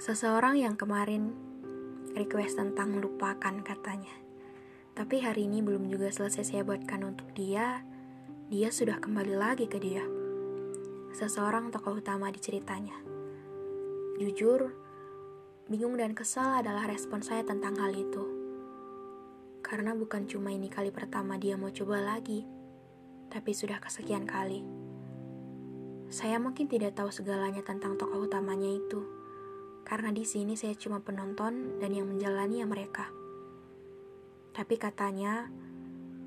Seseorang yang kemarin request tentang lupakan katanya. Tapi hari ini belum juga selesai saya buatkan untuk dia, dia sudah kembali lagi ke dia. Seseorang tokoh utama di ceritanya. Jujur, bingung dan kesal adalah respon saya tentang hal itu. Karena bukan cuma ini kali pertama dia mau coba lagi, tapi sudah kesekian kali. Saya mungkin tidak tahu segalanya tentang tokoh utamanya itu karena di sini saya cuma penonton dan yang menjalani ya mereka. Tapi katanya,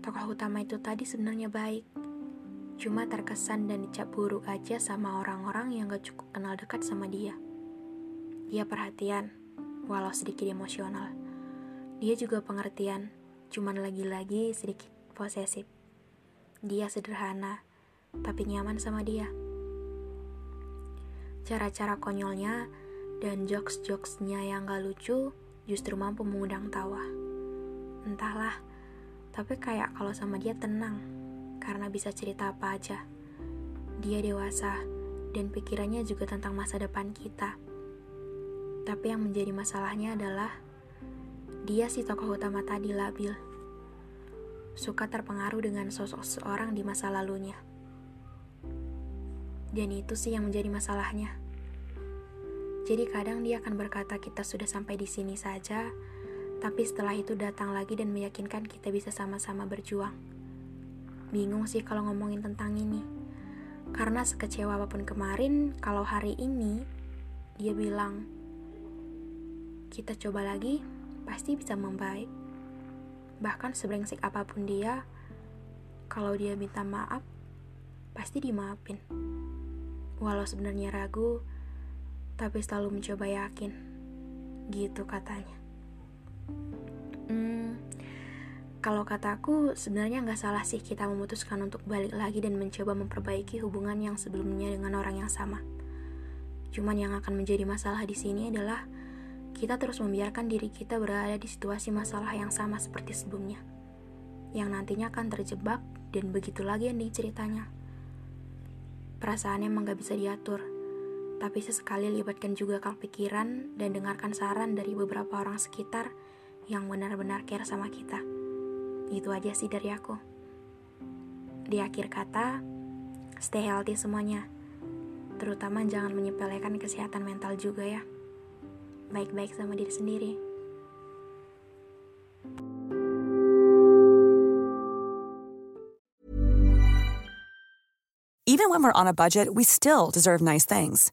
tokoh utama itu tadi sebenarnya baik. Cuma terkesan dan dicap buruk aja sama orang-orang yang gak cukup kenal dekat sama dia. Dia perhatian, walau sedikit emosional. Dia juga pengertian, cuman lagi-lagi sedikit posesif. Dia sederhana, tapi nyaman sama dia. Cara-cara konyolnya dan jokes-jokesnya yang gak lucu justru mampu mengundang tawa. Entahlah, tapi kayak kalau sama dia tenang, karena bisa cerita apa aja. Dia dewasa, dan pikirannya juga tentang masa depan kita. Tapi yang menjadi masalahnya adalah, dia si tokoh utama tadi labil. Suka terpengaruh dengan sosok seorang di masa lalunya. Dan itu sih yang menjadi masalahnya. Jadi kadang dia akan berkata kita sudah sampai di sini saja, tapi setelah itu datang lagi dan meyakinkan kita bisa sama-sama berjuang. Bingung sih kalau ngomongin tentang ini. Karena sekecewa apa pun kemarin, kalau hari ini dia bilang, kita coba lagi, pasti bisa membaik. Bahkan sebrengsek apa pun dia, kalau dia minta maaf, pasti dimaafin. Walau sebenarnya ragu, tapi selalu mencoba yakin. Gitu katanya. Hmm, kalau kataku sebenarnya nggak salah sih kita memutuskan untuk balik lagi dan mencoba memperbaiki hubungan yang sebelumnya dengan orang yang sama. Cuman yang akan menjadi masalah di sini adalah kita terus membiarkan diri kita berada di situasi masalah yang sama seperti sebelumnya. Yang nantinya akan terjebak dan begitu lagi yang ceritanya. Perasaan emang gak bisa diatur, tapi sesekali libatkan juga akal pikiran dan dengarkan saran dari beberapa orang sekitar yang benar-benar care sama kita. Itu aja sih dari aku. Di akhir kata, stay healthy semuanya. Terutama jangan menyepelekan kesehatan mental juga ya. Baik-baik sama diri sendiri. Even when we're on a budget, we still deserve nice things.